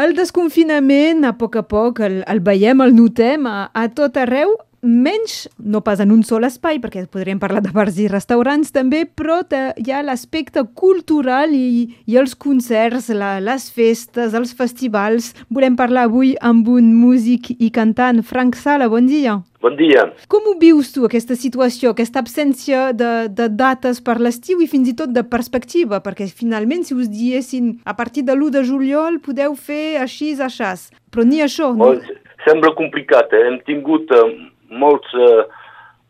El desconfinament, a poc a poc, el, el veiem, el notem a, a tot arreu, menys, no pas en un sol espai, perquè podríem parlar de bars i restaurants també, però hi ha l'aspecte cultural i, i els concerts, la, les festes, els festivals. Volem parlar avui amb un músic i cantant, Frank Sala, bon dia. Bon dia. Com ho vius tu, aquesta situació, aquesta absència de, de dates per l'estiu i fins i tot de perspectiva? Perquè finalment, si us diessin a partir de l'1 de juliol podeu fer així, aixàs, però ni això. No? Oh, sembla complicat, eh? Hem tingut eh, molts, eh,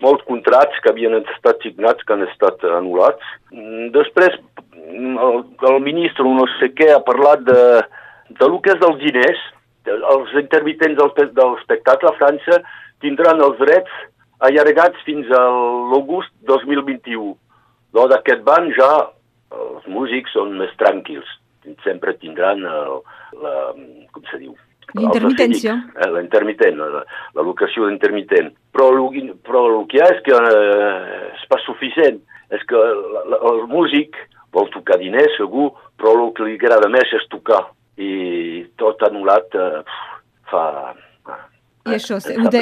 molts contrats que havien estat signats que han estat anul·lats. Mm, després, mm, el, el ministre, no sé què, ha parlat de, de lo que és dels diners. Els intermitents del, del espectacle a França tindran els drets allargats fins a l'august 2021. No, D'aquest banc ja els músics són més tranquils. Sempre tindran el, la, com se diu, L'intermitència. Eh, la intermitent, la, la locació d'intermitent. Però, però el que hi ha és que eh, és pas suficient. És que la, la, el músic vol tocar diners, segur, però el que li agrada més és tocar. I tot anul·lat eh, fa... I això, ho de,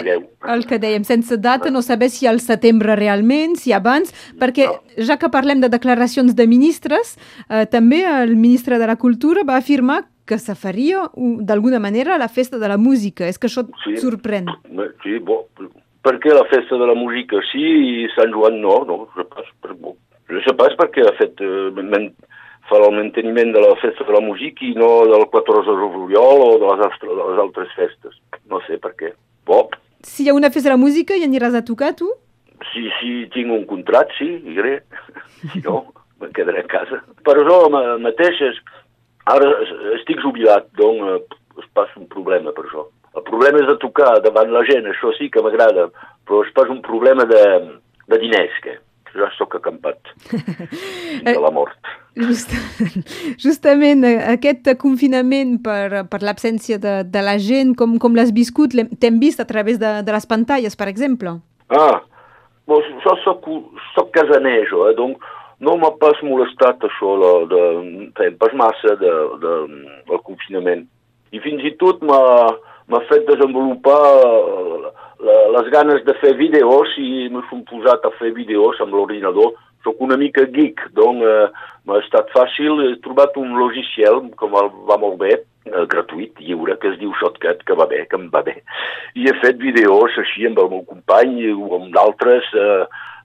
el que dèiem, sense data, no saber si al setembre realment, si abans, perquè no. ja que parlem de declaracions de ministres, eh, també el ministre de la Cultura va afirmar que se faria d'alguna manera la festa de la música. És que això et sí, sorprèn. Sí, bo, per què la festa de la música sí i Sant Joan no? No, sé pas, per, bo. no sé pas perquè ha fet eh, fa el manteniment de la festa de la música i no del 14 de juliol o de les, altres, de les altres festes. No sé per què. Bo. Si hi ha una festa de la música i aniràs a tocar, tu? Si, si tinc un contrat, sí, iré. Si no, me quedaré a casa. Per això mateix és Ara estic jubilat, doncs eh, es passa un problema per això. El problema és de tocar davant la gent, això sí que m'agrada, però es passa un problema de, de diners, que ja sóc acampat de la mort. Just, justament eh, aquest confinament per, per l'absència de, de la gent, com, com l'has viscut? T'hem vist a través de, de les pantalles, per exemple? Ah, bon, jo soc, soc casaner, jo, eh? donc no m'ha pas molestat això, la, de, de, pas massa de, de, del confinament. I fins i tot m'ha fet desenvolupar la, la, les ganes de fer vídeos i m'he posat a fer vídeos amb l'ordinador. Soc una mica geek, doncs eh, m'ha estat fàcil. He trobat un logiciel que va molt bé, eh, gratuït, lliure, que es diu Shotcut, que va bé, que em va bé. I he fet vídeos així amb el meu company o amb d'altres, eh,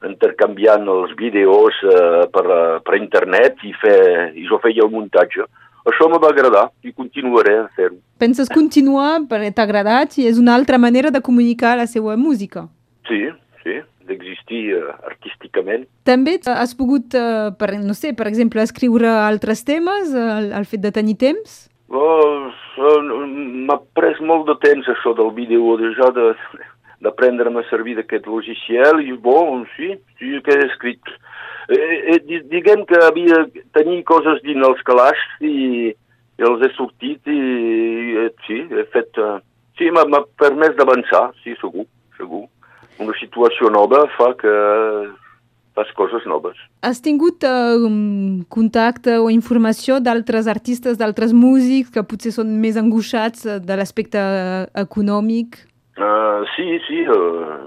intercanviant els vídeos eh, per, eh, per internet i, fer, i jo feia el muntatge. Això me va agradar i continuaré a fer-ho. Penses continuar perquè t'ha agradat i és una altra manera de comunicar la seva música? Sí, sí, d'existir uh, artísticament. També has pogut, uh, per, no sé, per exemple, escriure altres temes, el, el fet de tenir temps? Oh, M'ha pres molt de temps això del vídeo, de, ja de, d'aprendre-me a servir d'aquest logiciel i, bon, sí, sí que he escrit. Eh, eh, diguem que havia tenir coses dins els calaix i, i els he sortit i, i sí, he fet... Uh, sí, m'ha permès d'avançar, sí, segur, segur. Una situació nova fa que fas coses noves. Has tingut uh, contacte o informació d'altres artistes, d'altres músics que potser són més angoixats de l'aspecte econòmic? Sí, sí, uh,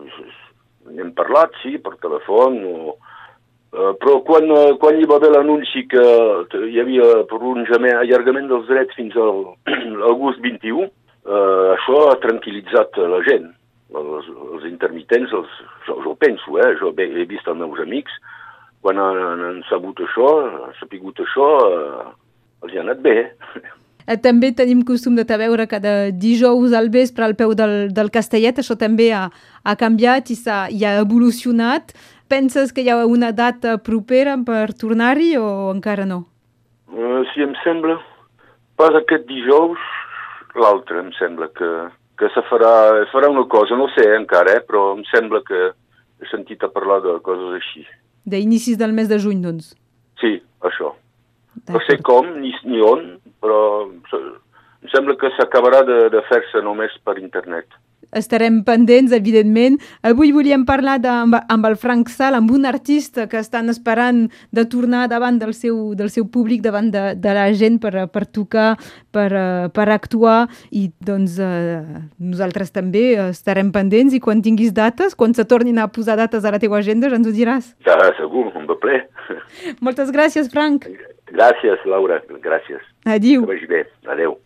n'hem parlat, sí, per telèfon, o, uh, però quan, uh, quan hi va haver l'anunci que hi havia prolongament, allargament dels drets fins al agost 21, uh, això ha tranquil·litzat la gent. Els, els intermitents, els, jo, jo penso, eh, jo he, he vist els meus amics, quan han, han sabut això, han sapigut això, uh, els hi ha anat bé. Eh, també tenim costum de te veure cada dijous al vespre al peu del, del castellet. Això també ha, ha canviat i, ha, i ha evolucionat. Penses que hi ha una data propera per tornar-hi o encara no? Uh, sí, em sembla. Pas aquest dijous, l'altre, em sembla que, que se farà, farà una cosa, no sé encara, eh, però em sembla que he sentit a parlar de coses així. D'inicis del mes de juny, doncs? Sí, això. No sé com ni, ni on, però em sembla que s'acabarà de, de fer-se només per internet. estarem pendents, evidentment. Avui volíem parlar de, amb, amb el Frank Sal, amb un artista que estan esperant de tornar davant del seu, del seu públic, davant de, de la gent per, per tocar, per, per actuar i doncs uh, nosaltres també estarem pendents i quan tinguis dates, quan se tornin a posar dates a la teva agenda, ja ens ho diràs. Ja, segur, un ple. Moltes gràcies, Frank. Gràcies, Laura, gràcies. Adiu. Que vagi bé. Adéu.